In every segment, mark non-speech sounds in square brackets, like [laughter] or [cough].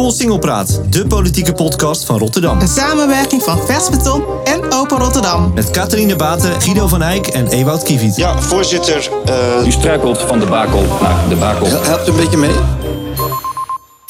Cool Singelpraat, de politieke podcast van Rotterdam. Een samenwerking van Versbeton en Open Rotterdam. Met Catharine Baten, Guido van Eyck en Ewout Kiewiet. Ja, voorzitter. Uh... U struikelt van de bakel naar de bakel. Helpt een beetje mee?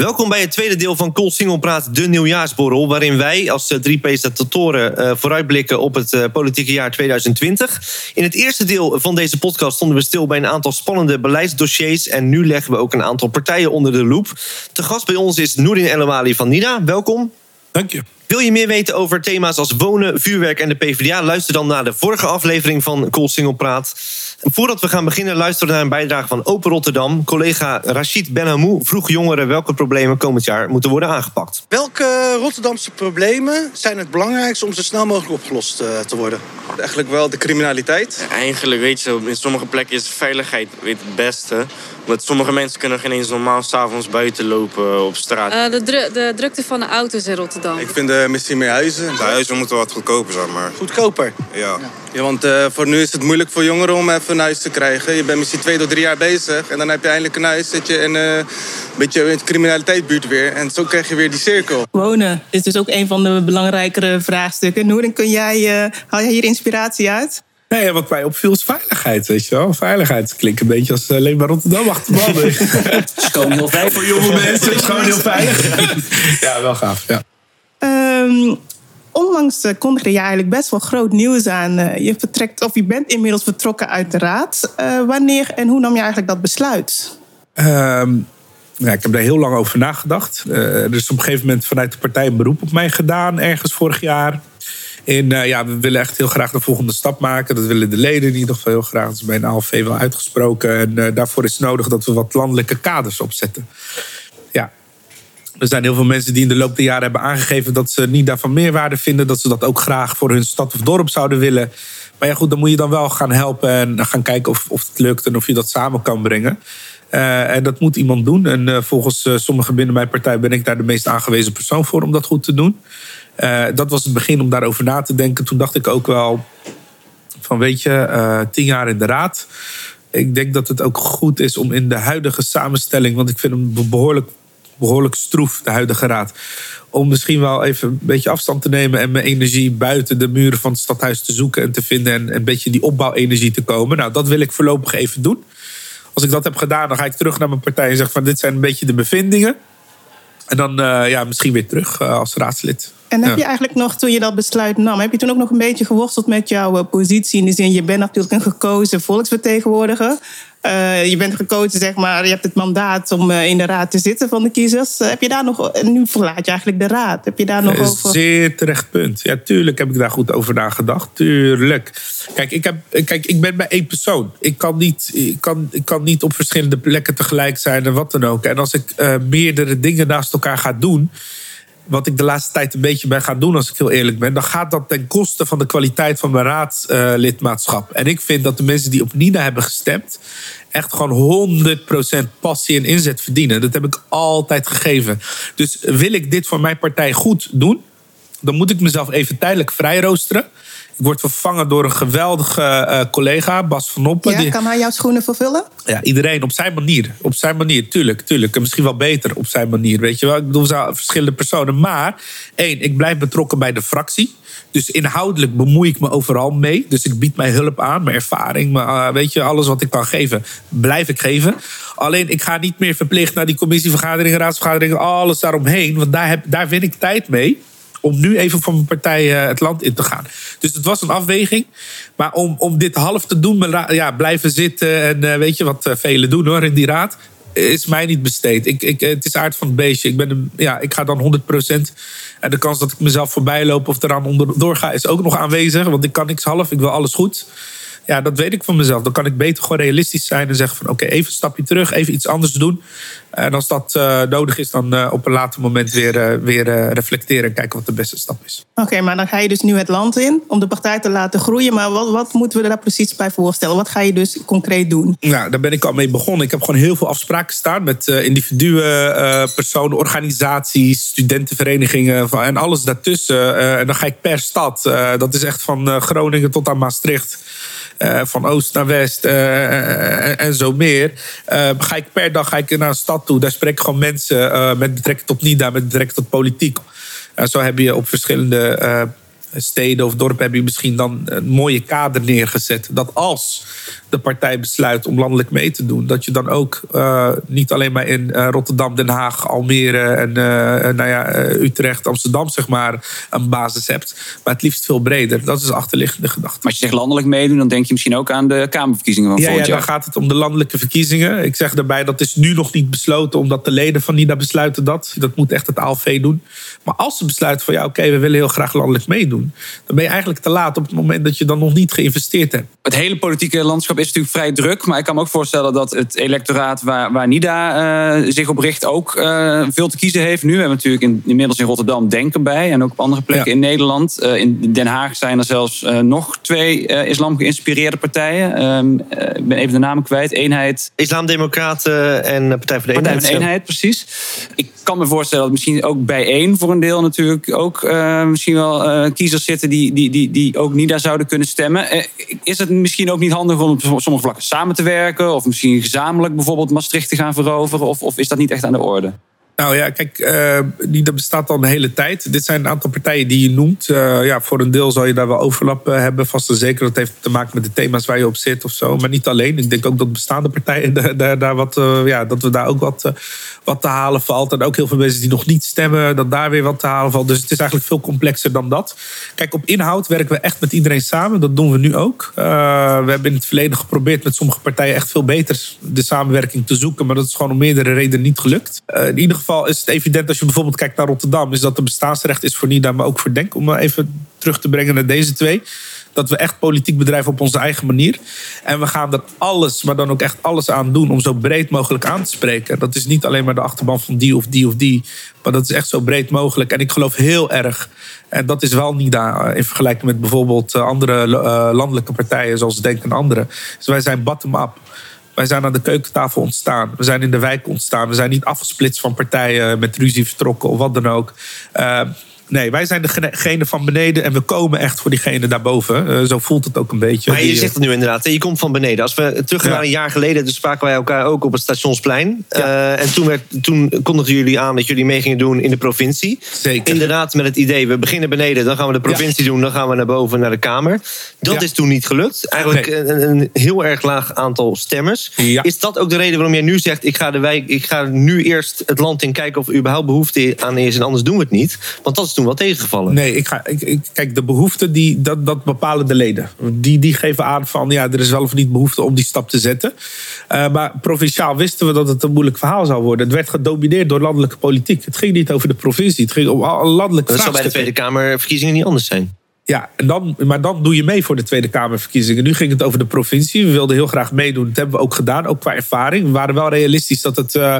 Welkom bij het tweede deel van Cool Single Praat, de nieuwjaarsborrel. Waarin wij als eh, drie presentatoren uh, vooruitblikken op het uh, politieke jaar 2020. In het eerste deel van deze podcast stonden we stil bij een aantal spannende beleidsdossiers. En nu leggen we ook een aantal partijen onder de loep. Te gast bij ons is Noerin Elouali van NIDA. Welkom. Dank je. Wil je meer weten over thema's als wonen, vuurwerk en de PvdA? Luister dan naar de vorige aflevering van Cool Single Praat. Voordat we gaan beginnen, luisteren we naar een bijdrage van Open Rotterdam. Collega Rachid Benhamou vroeg jongeren welke problemen komend jaar moeten worden aangepakt. Welke Rotterdamse problemen zijn het belangrijkste om zo snel mogelijk opgelost uh, te worden? Eigenlijk wel de criminaliteit. Eigenlijk weet je, in sommige plekken is veiligheid het beste. Want sommige mensen kunnen geen eens normaal s'avonds buiten lopen op straat. Uh, de, dru de, drukte van de auto's in Rotterdam. Ik vind uh, misschien meer huizen. De huizen moeten wat goedkoper zijn, maar... Goedkoper? Ja. ja. ja want uh, voor nu is het moeilijk voor jongeren om even een huis te krijgen. Je bent misschien twee tot drie jaar bezig. En dan heb je eindelijk een huis. Zit je in een beetje in de criminaliteitsbuurt weer. En zo krijg je weer die cirkel. Wonen is dus ook een van de belangrijkere vraagstukken. Noeren, kun jij, haal jij hier inspiratie uit? Nee, wat mij opviel is veiligheid, weet je wel. Veiligheid klinkt een beetje als alleen maar Rotterdam achter de. [laughs] Het is gewoon heel veilig. Voor jonge mensen is het gewoon heel veilig. [laughs] ja, wel gaaf, ja. Um, onlangs uh, kondigde je eigenlijk best wel groot nieuws aan. Uh, je, vertrekt, of je bent inmiddels vertrokken uit de raad. Uh, wanneer en hoe nam je eigenlijk dat besluit? Um, ja, ik heb daar heel lang over nagedacht. er is op een gegeven moment vanuit de partij een beroep op mij gedaan, ergens vorig jaar. En uh, ja, we willen echt heel graag de volgende stap maken. Dat willen de leden die nog heel graag. Dat is bij een ALV wel uitgesproken. En uh, daarvoor is het nodig dat we wat landelijke kaders opzetten. Er zijn heel veel mensen die in de loop der jaren hebben aangegeven dat ze niet daarvan meerwaarde vinden. Dat ze dat ook graag voor hun stad of dorp zouden willen. Maar ja, goed, dan moet je dan wel gaan helpen en gaan kijken of, of het lukt en of je dat samen kan brengen. Uh, en dat moet iemand doen. En uh, volgens uh, sommigen binnen mijn partij ben ik daar de meest aangewezen persoon voor om dat goed te doen. Dat was het begin om daarover na te denken. Toen dacht ik ook wel van weet je, tien jaar in de raad. Ik denk dat het ook goed is om in de huidige samenstelling, want ik vind hem behoorlijk, behoorlijk stroef, de huidige raad. Om misschien wel even een beetje afstand te nemen en mijn energie buiten de muren van het stadhuis te zoeken en te vinden. En een beetje die opbouwenergie te komen. Nou, dat wil ik voorlopig even doen. Als ik dat heb gedaan, dan ga ik terug naar mijn partij en zeg van dit zijn een beetje de bevindingen. En dan uh, ja, misschien weer terug uh, als raadslid. En heb je eigenlijk nog, toen je dat besluit nam, heb je toen ook nog een beetje geworsteld met jouw uh, positie? In de zin, je bent natuurlijk een gekozen volksvertegenwoordiger. Uh, je bent gekozen, zeg maar, je hebt het mandaat om uh, in de raad te zitten van de kiezers. heb je daar nog, nu verlaat je eigenlijk de raad. Heb je daar nog over? Zeer terecht punt. Ja, tuurlijk heb ik daar goed over nagedacht. Tuurlijk. Kijk, ik, heb, kijk, ik ben bij één persoon. Ik kan, niet, ik, kan, ik kan niet op verschillende plekken tegelijk zijn en wat dan ook. En als ik meerdere dingen naast elkaar ga doen wat ik de laatste tijd een beetje ben gaan doen, als ik heel eerlijk ben, dan gaat dat ten koste van de kwaliteit van mijn raadslidmaatschap. En ik vind dat de mensen die op Nina hebben gestemd, echt gewoon 100% passie en inzet verdienen. Dat heb ik altijd gegeven. Dus wil ik dit voor mijn partij goed doen, dan moet ik mezelf even tijdelijk vrijroosteren. Ik word vervangen door een geweldige uh, collega, Bas van Oppen. Ja, die... kan hij jouw schoenen vervullen? Ja, iedereen op zijn manier. Op zijn manier, tuurlijk. tuurlijk. En misschien wel beter op zijn manier. Weet je wel? Ik bedoel, we zijn verschillende personen. Maar, één, ik blijf betrokken bij de fractie. Dus inhoudelijk bemoei ik me overal mee. Dus ik bied mijn hulp aan, mijn ervaring, mijn, uh, weet je, alles wat ik kan geven, blijf ik geven. Alleen ik ga niet meer verplicht naar die commissievergaderingen, raadsvergaderingen, alles daaromheen. Want daar, heb, daar win ik tijd mee om nu even van mijn partij uh, het land in te gaan. Dus het was een afweging. Maar om, om dit half te doen, ja, blijven zitten en uh, weet je wat uh, velen doen hoor in die raad, is mij niet besteed. Ik, ik, het is aard van het beestje. Ik, ben een, ja, ik ga dan 100%. En de kans dat ik mezelf voorbij loop of eraan onderdoor ga, is ook nog aanwezig. Want ik kan niks half, ik wil alles goed. Ja, dat weet ik van mezelf. Dan kan ik beter gewoon realistisch zijn en zeggen van oké, even een stapje terug, even iets anders doen. En als dat uh, nodig is, dan uh, op een later moment weer, uh, weer reflecteren en kijken wat de beste stap is. Oké, okay, maar dan ga je dus nu het land in om de partij te laten groeien. Maar wat, wat moeten we daar precies bij voorstellen? Wat ga je dus concreet doen? Ja, daar ben ik al mee begonnen. Ik heb gewoon heel veel afspraken staan met individuen, personen, organisaties, studentenverenigingen en alles daartussen. en dan ga ik per stad. dat is echt van Groningen tot aan Maastricht eh, van oost naar west eh, en, zo meer. Eh, ga ik per dag ga ik naar een stad Daar spreek ik gewoon mensen eh, met betrekking tot NIDA, met betrekking tot politiek. En zo heb je op verschillende eh, steden of dorpen heb je misschien dan een mooie kader neergezet. Dat als de partij besluit om landelijk mee te doen, dat je dan ook eh, niet alleen maar in eh, Rotterdam, Den Haag, Almere en eh, nou ja, Utrecht, Amsterdam zeg maar een basis hebt, maar het liefst veel breder. Dat is de achterliggende gedachte. Maar als je zegt landelijk meedoen, dan denk je misschien ook aan de Kamerverkiezingen van Ja, ja, volgend dan jaar. gaat het om de landelijke verkiezingen. Ik zeg daarbij, dat is nu nog niet besloten, omdat de leden van NIDA besluiten dat. Dat moet echt het ALV doen. Maar als ze besluiten van ja, oké, we willen heel graag landelijk meedoen, dan ben je eigenlijk te laat op het moment dat je dan nog niet geïnvesteerd hebt. Het hele politieke landschap is natuurlijk vrij druk. Maar ik kan me ook voorstellen dat het electoraat waar, waar NIDA eh, zich op richt ook eh, veel te kiezen heeft. Nu we hebben natuurlijk in, inmiddels in Rotterdam Denken bij. En ook op andere plekken Ja. in Nederland. Eh, in Den Haag zijn er zelfs nog twee islam geïnspireerde partijen. Ehm, eh, ik ben even de namen kwijt. Eenheid Islamdemocraten en Partij voor de Partij Eenheid. van de Eenheid, precies. Ik kan me voorstellen dat misschien ook bij één voor een deel natuurlijk ook misschien wel kiezers zitten die, die, die, die ook niet daar zouden kunnen stemmen. Is het misschien ook niet handig om op sommige vlakken samen te werken? Of misschien gezamenlijk bijvoorbeeld Maastricht te gaan veroveren? Of, of is dat niet echt aan de orde? Nou ja, kijk, eh, die dat bestaat al een hele tijd. Dit zijn een aantal partijen die je noemt. Eh, ja, voor een deel zal je daar wel overlap eh, hebben. Vast en zeker. Dat heeft te maken met de thema's waar je op zit of zo. Maar niet alleen. Ik denk ook dat bestaande partijen [laughs] daar, daar, wat, ja, dat we daar ook wat, wat te halen valt. En ook heel veel mensen die nog niet stemmen, dat daar weer wat te halen valt. Dus het is eigenlijk veel complexer dan dat. Kijk, op inhoud werken we echt met iedereen samen. Dat doen we nu ook. We hebben in het verleden geprobeerd met sommige partijen echt veel beter de samenwerking te zoeken. Maar dat is gewoon om meerdere redenen niet gelukt. In ieder geval is het evident als je bijvoorbeeld kijkt naar Rotterdam, is dat er bestaansrecht is voor NIDA, maar ook voor Denk. Om even terug te brengen naar deze twee. Dat we echt politiek bedrijven op onze eigen manier. En we gaan er alles, maar dan ook echt alles aan doen om zo breed mogelijk aan te spreken. Dat is niet alleen maar de achterban van die of die of die. Maar dat is echt zo breed mogelijk. En ik geloof heel erg. En dat is wel NIDA eh, in vergelijking met bijvoorbeeld eh, andere eh, landelijke partijen zoals Denk en andere. Dus wij zijn bottom-up. Wij zijn aan de keukentafel ontstaan. We zijn in de wijk ontstaan. We zijn niet afgesplitst van partijen met ruzie vertrokken of wat dan ook. Nee, wij zijn degene van beneden en we komen echt voor diegene daarboven. Uh, zo voelt het ook een beetje. Maar je zegt het nu inderdaad, je komt van beneden. Als we terug gaan ja. een jaar geleden, dus spraken wij elkaar ook op het stationsplein. Ja. Uh, en toen, werd, toen kondigden jullie aan dat jullie mee gingen doen in de provincie. Zeker. Inderdaad, met het idee, we beginnen beneden, dan gaan we de provincie ja. doen, dan gaan we naar boven naar de Kamer. Dat is toen niet gelukt. Eigenlijk nee. een, een, heel erg laag aantal stemmers. Is dat ook de reden waarom jij nu zegt, ik ga, de wijk, ik ga nu eerst het land in kijken of er überhaupt behoefte aan is en anders doen we het niet? Want dat is toen wel tegengevallen. Nee, ik ga, ik, ik, kijk, de behoeften, die, dat, dat bepalen de leden. Die, die geven aan van, ja, er is wel of niet behoefte om die stap te zetten. Uh, maar provinciaal wisten we dat het een moeilijk verhaal zou worden. Het werd gedomineerd door landelijke politiek. Het ging niet over de provincie, het ging om landelijke Dat zou bij de Tweede Kamerverkiezingen niet anders zijn. Ja, en dan, maar dan doe je mee voor de Tweede Kamerverkiezingen. Nu ging het over de provincie. We wilden heel graag meedoen. Dat hebben we ook gedaan, ook qua ervaring. We waren wel realistisch dat het uh,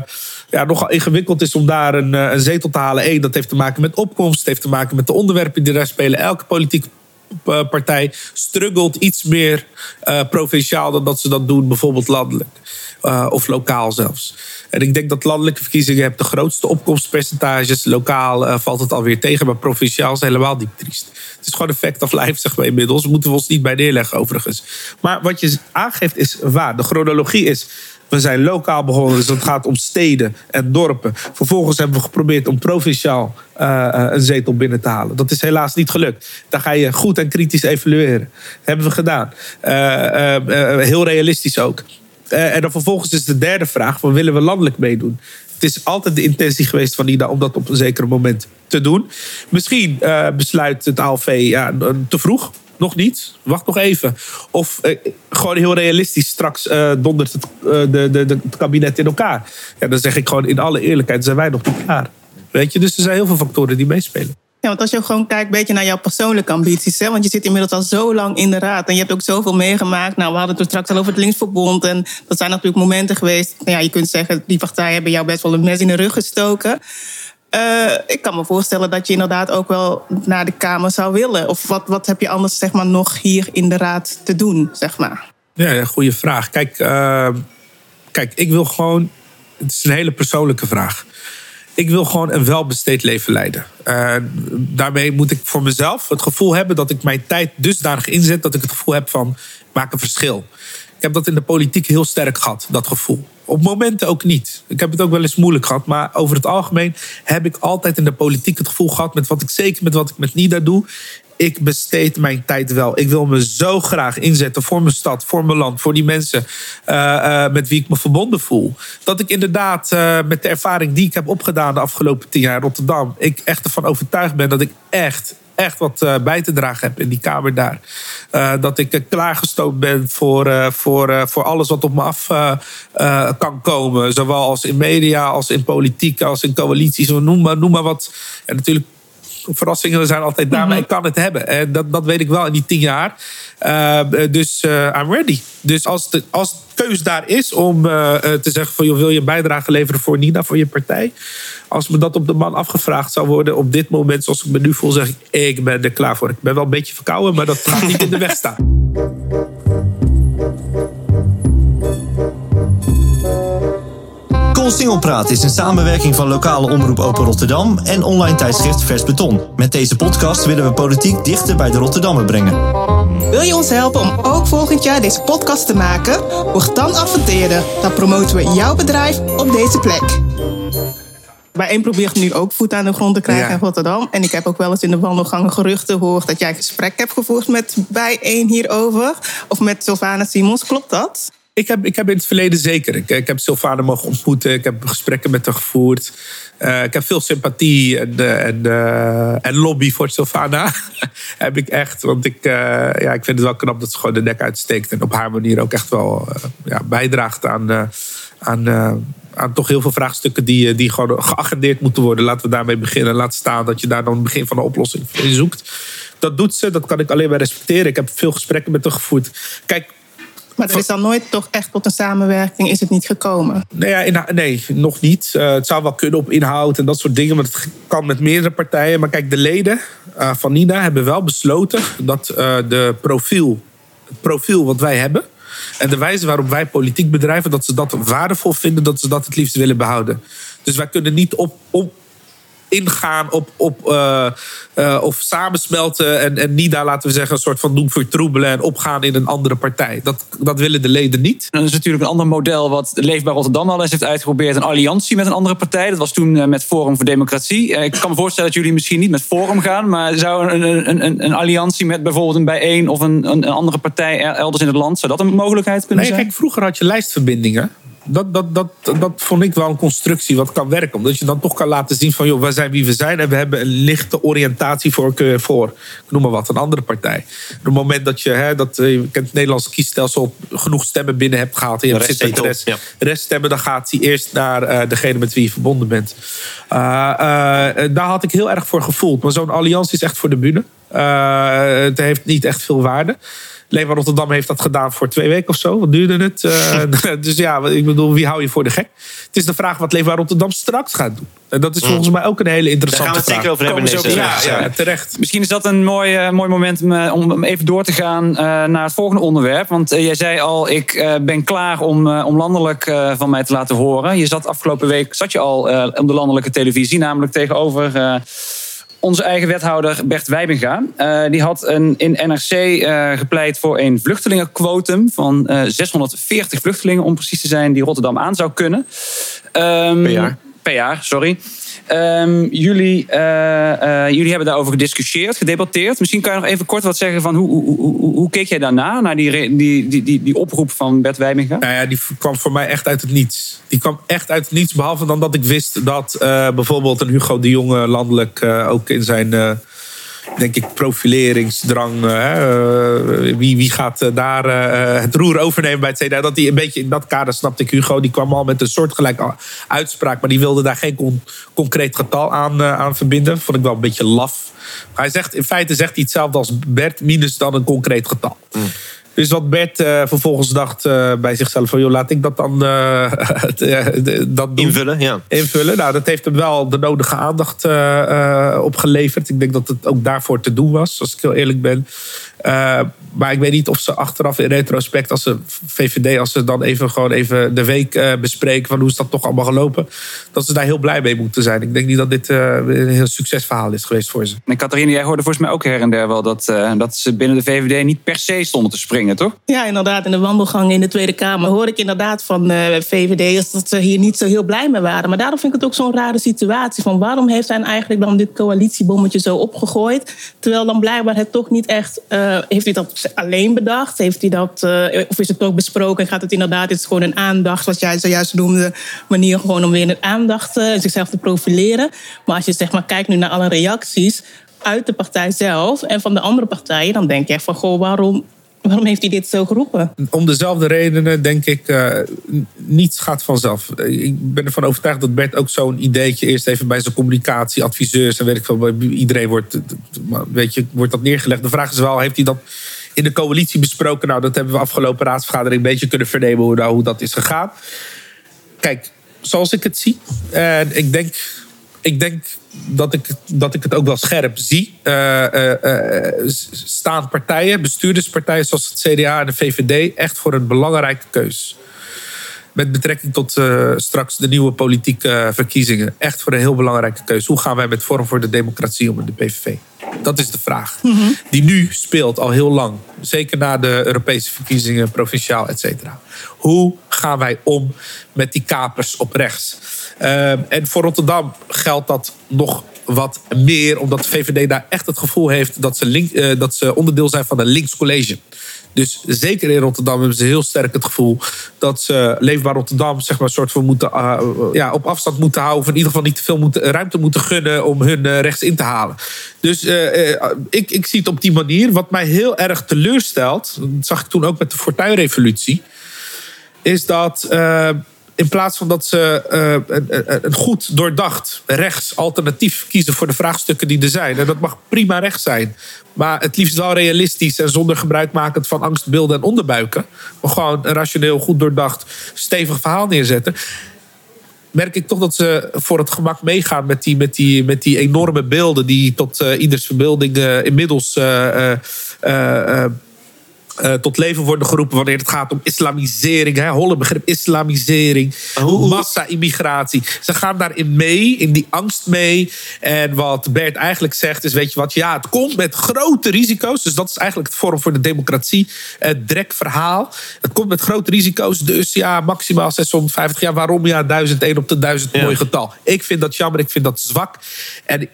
ja, nogal ingewikkeld is om daar een, een zetel te halen. Eén, dat heeft te maken met opkomst. Het heeft te maken met de onderwerpen die daar spelen. Elke politieke partij struggelt iets meer uh, provinciaal dan dat ze dat doen, bijvoorbeeld landelijk. Of lokaal zelfs. En ik denk dat landelijke verkiezingen hebben de grootste opkomstpercentages. Lokaal valt het alweer tegen, maar provinciaal is helemaal niet triest. Het is gewoon een fact of life, zeg maar inmiddels. Moeten we ons niet bij neerleggen, overigens. Maar wat je aangeeft is waar. De chronologie is. We zijn lokaal begonnen, dus het gaat om steden en dorpen. Vervolgens hebben we geprobeerd om provinciaal uh, een zetel binnen te halen. Dat is helaas niet gelukt. Dan ga je goed en kritisch evalueren. Dat hebben we gedaan. Uh, heel realistisch ook. en dan vervolgens is de derde vraag: van, willen we landelijk meedoen? Het is altijd de intentie geweest van IDA om dat op een zeker moment te doen. Misschien besluit het ALV ja, te vroeg. Nog niet. Wacht nog even. Of uh, gewoon heel realistisch. Straks uh, dondert het, de, de, de, het kabinet in elkaar. Ja, dan zeg ik gewoon in alle eerlijkheid: zijn wij nog niet klaar. Weet je, dus er zijn heel veel factoren die meespelen. Ja, want als je gewoon kijkt een beetje naar jouw persoonlijke ambities. Hè? Want je zit inmiddels al zo lang in de raad. En je hebt ook zoveel meegemaakt. Nou, we hadden het straks al over het Linksverbond. En dat zijn natuurlijk momenten geweest. Nou ja, je kunt zeggen, die partijen hebben jou best wel een mes in de rug gestoken. Uh, ik kan me voorstellen dat je inderdaad ook wel naar de Kamer zou willen. Of wat, wat heb je anders zeg maar, nog hier in de raad te doen, zeg maar? Ja, goede vraag. Kijk, uh, kijk, ik wil gewoon... Het is een hele persoonlijke vraag. Ik wil gewoon een welbesteed leven leiden. Uh, daarmee moet ik voor mezelf het gevoel hebben dat ik mijn tijd dusdanig inzet dat ik het gevoel heb van maak een verschil. Ik heb dat in de politiek heel sterk gehad, dat gevoel. Op momenten ook niet. Ik heb het ook wel eens moeilijk gehad. Maar over het algemeen heb ik altijd in de politiek het gevoel gehad... met wat ik zeker met wat ik met Nida doe ik besteed mijn tijd wel. Ik wil me zo graag inzetten voor mijn stad, voor mijn land, voor die mensen uh, uh, met wie ik me verbonden voel. Dat ik inderdaad uh, met de ervaring die ik heb opgedaan de afgelopen tien jaar in Rotterdam, ik echt ervan overtuigd ben dat ik echt echt wat uh, bij te dragen heb in die kamer daar. Uh, dat ik uh, klaargestookt ben voor, voor, voor alles wat op me af kan komen. Zowel als in media, als in politiek, als in coalities. Noem maar, noem maar wat. En natuurlijk verrassingen zijn altijd daar, maar ik kan het hebben. En dat, dat weet ik wel in die tien jaar. Uh, dus uh, I'm ready. Dus als de, als de keus daar is om uh, te zeggen van... Joh, wil je een bijdrage leveren voor Nina, voor je partij? Als me dat op de man afgevraagd zou worden op dit moment... zoals ik me nu voel, zeg ik, ik ben er klaar voor. Ik ben wel een beetje verkouden, maar dat gaat niet in de weg staan. Singelpraat is een samenwerking van lokale omroep Open Rotterdam en online tijdschrift Vers Beton. Met deze podcast willen we politiek dichter bij de Rotterdammer brengen. Wil je ons helpen om ook volgend jaar deze podcast te maken? Word dan adverteerder. Dan promoten we jouw bedrijf op deze plek. Bijeen probeert nu ook voet aan de grond te krijgen Ja. in Rotterdam. En ik heb ook wel eens in de wandelgangen geruchten gehoord dat jij een gesprek hebt gevoerd met Bijeen hierover. Of met Sylvana Simons. Klopt dat? Ik heb, ik heb in het verleden zeker. Ik, heb Sylvana mogen ontmoeten. Ik heb gesprekken met haar gevoerd. Eh, ik heb veel sympathie en, eh, eh, en lobby voor Sylvana. [laughs] heb ik echt. Want ik, ja, ik vind het wel knap dat ze gewoon de nek uitsteekt. En op haar manier ook echt wel ja, bijdraagt aan, aan, aan toch heel veel vraagstukken die, die gewoon geagendeerd moeten worden. Laten we daarmee beginnen. Laat staan dat je daar dan het begin van de oplossing in zoekt. Dat doet ze, dat kan ik alleen maar respecteren. Ik heb veel gesprekken met haar gevoerd. Kijk, Maar er is dan nooit toch echt tot een samenwerking is het niet gekomen. Nee, nee nog niet. Eh, het zou wel kunnen op inhoud en dat soort dingen. Maar het kan met meerdere partijen. Maar kijk, de leden eh, van Nina hebben wel besloten dat eh, de profiel, het profiel wat wij hebben. En de wijze waarop wij politiek bedrijven, dat ze dat waardevol vinden, dat ze dat het liefst willen behouden. Dus wij kunnen niet op, op ingaan op, op eh, eh, of samensmelten en, en niet daar, laten we zeggen, een soort van doen vertroebelen en opgaan in een andere partij. Dat, dat willen de leden niet. Dat is natuurlijk een ander model wat Leefbaar Rotterdam al eens heeft uitgeprobeerd. Een alliantie met een andere partij. Dat was toen eh, met Forum voor Democratie. Ik kan me voorstellen dat jullie misschien niet met Forum gaan. Maar zou een, een, een, een alliantie met bijvoorbeeld een bijeen of een, een, andere partij er- elders in het land. Zou dat een mogelijkheid kunnen Nee, zijn? kijk, vroeger had je lijstverbindingen. Dat, dat, dat, dat vond ik wel een constructie wat kan werken. Omdat je dan toch kan laten zien van... joh, wij zijn wie we zijn en we hebben een lichte oriëntatievoorkeur voor... ik noem maar wat, een andere partij. Op het moment dat je, hè, dat, eh, je kent het Nederlandse kiesstelsel... genoeg stemmen binnen hebt gehaald... en je hebt rest zit reststemmen... dan gaat die eerst naar eh, degene met wie je verbonden bent. Eh, eh, daar had ik heel erg voor gevoeld. Maar zo'n alliantie is echt voor de bühne. Eh, het heeft niet echt veel waarde. Leefbaar Rotterdam heeft dat gedaan voor twee weken of zo. Wat duurde het? Eh, [laughs] dus ja, ik bedoel, wie hou je voor de gek? Het is de vraag wat Leefbaar Rotterdam straks gaat doen. En dat is volgens mij ook een hele interessante Daar gaan we het vraag. zeker over hebben deze ook- Ja, ja, terecht. Misschien is dat een mooi, eh, mooi moment om, eh, om even door te gaan eh, naar het volgende onderwerp. Want jij zei al, ik eh, ben klaar om, eh, om landelijk eh, van mij te laten horen. Je zat afgelopen week zat je al eh, op de landelijke televisie, namelijk tegenover eh, onze eigen wethouder Bert Wijbinga. Eh, die had een, in NRC eh, gepleit voor een vluchtelingenquotum van eh, 640 vluchtelingen, om precies te zijn, die Rotterdam aan zou kunnen. Ehm, Per jaar. Per jaar, sorry. Ehm, jullie, eh, eh, jullie hebben daarover gediscussieerd, gedebatteerd. Misschien kan je nog even kort wat zeggen van hoe, hoe, hoe, keek jij daarna, naar die, die, die, die, die oproep van Bert Wijminga? Nou ja, die kwam voor mij echt uit het niets. Die kwam echt uit het niets. Behalve dan dat ik wist dat eh, bijvoorbeeld een Hugo de Jonge landelijk ook in zijn, denk ik, profileringsdrang. eh, hè, eh, wie, wie gaat eh, daar het roer overnemen bij het CDA? Dat die een beetje in dat kader snapte ik Hugo. Die kwam al met een soortgelijke uitspraak. Maar die wilde daar geen con- concreet getal aan, aan verbinden. Vond ik wel een beetje laf. Hij zegt, in feite zegt hij hetzelfde als Bert, minus dan een concreet getal. Dus wat Bert eh, vervolgens dacht eh, bij zichzelf van... joh, laat ik dat dan eh, [laughs] dat doen. Invullen, ja. invullen. Nou, dat heeft hem wel de nodige aandacht opgeleverd. Ik denk dat het ook daarvoor te doen was, als ik heel eerlijk ben. Eh, maar ik weet niet of ze achteraf in retrospect, als ze VVD, als ze dan even gewoon even de week eh, bespreken van hoe is dat toch allemaal gelopen, dat ze daar heel blij mee moeten zijn. Ik denk niet dat dit eh, een heel succesverhaal is geweest voor ze. En Catharine, jij hoorde volgens mij ook her en der wel dat, eh, dat ze binnen de VVD niet per se stonden te springen, toch? Ja, inderdaad. In de wandelgang in de Tweede Kamer hoorde ik inderdaad van eh VVD'ers dat ze hier niet zo heel blij mee waren. Maar daarom vind ik het ook zo'n rare situatie. Van waarom heeft hij eigenlijk dan dit coalitiebommetje zo opgegooid? Terwijl dan blijkbaar het toch niet echt. Eh, heeft hij dat alleen bedacht? Heeft hij dat, eh, of is het ook besproken? Gaat het inderdaad, is gewoon een aandacht, zoals jij zojuist noemde, manier gewoon om weer een aandacht eh, zichzelf te profileren. Maar als je zeg maar kijkt nu naar alle reacties uit de partij zelf en van de andere partijen, dan denk je echt van goh, waarom, waarom heeft hij dit zo geroepen? Om dezelfde redenen denk ik, eh, niets gaat vanzelf. Ik ben ervan overtuigd dat Bert ook zo'n ideetje eerst even bij zijn communicatieadviseurs en weet ik veel, bij iedereen wordt, weet je, wordt dat neergelegd. De vraag is wel, heeft hij dat in de coalitie besproken? Nou, dat hebben we afgelopen raadsvergadering een beetje kunnen vernemen hoe, nou, hoe dat is gegaan. Kijk, zoals ik het zie, en ik denk, ik denk dat, ik, dat ik het ook wel scherp zie. eh, eh, eh, s- staan partijen, bestuurderspartijen zoals het CDA en de VVD, echt voor een belangrijke keus. Met betrekking tot eh, straks de nieuwe politieke eh, verkiezingen. Echt voor een heel belangrijke keus. Hoe gaan wij met Vorm voor de Democratie om met de PVV? Dat is de vraag. Die nu speelt al heel lang. Zeker na de Europese verkiezingen, provinciaal, et cetera. Hoe gaan wij om met die kapers op rechts? Eh, en voor Rotterdam geldt dat nog wat meer, omdat de VVD daar echt het gevoel heeft dat ze, link, eh, dat ze onderdeel zijn van een links college. Dus zeker in Rotterdam hebben ze heel sterk het gevoel dat ze Leefbaar Rotterdam zeg maar, soort van moeten, eh, ja, op afstand moeten houden. Of in ieder geval niet te veel ruimte moeten gunnen om hun rechts in te halen. Dus ik, ik zie het op die manier. Wat mij heel erg teleurstelt, dat zag ik toen ook met de Fortuinrevolutie, is dat in plaats van dat ze eh, een, goed doordacht rechts alternatief kiezen voor de vraagstukken die er zijn. En dat mag prima rechts zijn. Maar het liefst wel realistisch en zonder gebruikmakend van angstbeelden en onderbuiken. Maar gewoon een rationeel, goed doordacht, stevig verhaal neerzetten. Merk ik toch dat ze voor het gemak meegaan met die, met die, met die enorme beelden die tot eh, ieders verbeelding eh, inmiddels eh, tot leven worden geroepen wanneer het gaat om islamisering. Hè, holle begrip islamisering, massa-immigratie. Ze gaan daarin mee, in die angst mee. En wat Bert eigenlijk zegt is, weet je wat, ja, het komt met grote risico's. Dus dat is eigenlijk het Forum voor de Democratie, het drek verhaal. Het komt met grote risico's, dus ja, maximaal 650. Ja, waarom? Ja, 1001 op de 1000, mooi getal. Ik vind dat jammer, ik vind dat zwak. En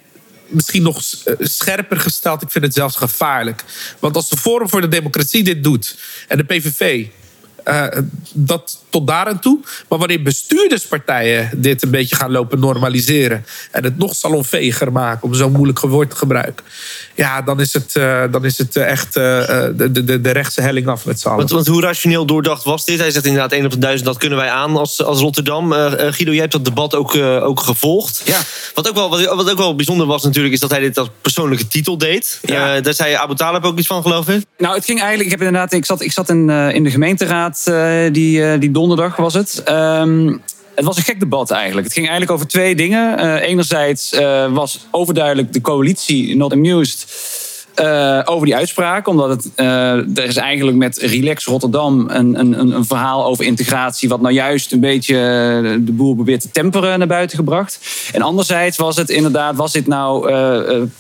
misschien nog eh, scherper gesteld. Ik vind het zelfs gevaarlijk. Want als de Forum voor de Democratie dit doet en de PVV. Eh, dat tot daar aan toe. Maar wanneer bestuurderspartijen dit een beetje gaan lopen normaliseren. en het nog salonveger maken om zo'n moeilijk woord te gebruiken. ja, dan is het, eh, dan is het echt eh, eh, de, de, de rechtse helling af met z'n allen. Want, want hoe rationeel doordacht was dit? Hij zegt inderdaad 1 op de 1000, dat kunnen wij aan als, als Rotterdam. Guido, jij hebt dat debat ook, ook gevolgd. Ja. Wat, ook wel, wat, wat ook wel bijzonder was natuurlijk, is dat hij dit als persoonlijke titel deed. Ja. Eh, daar zei Abu Talib ook iets van, geloof ik. Nou, het ging eigenlijk. Ik heb inderdaad. Ik zat, ik zat in, eh, in de gemeenteraad eh, die, eh, die donderdag was het. Ehm, het was een gek debat eigenlijk. Het ging eigenlijk over twee dingen. Eh, enerzijds was overduidelijk de coalitie not amused. Eh, over die uitspraak. Omdat het, eh, er is eigenlijk met Relax Rotterdam een, een, een- verhaal over integratie. wat nou juist een beetje eh, de boel probeert te temperen naar buiten gebracht. En anderzijds was het inderdaad. was dit nou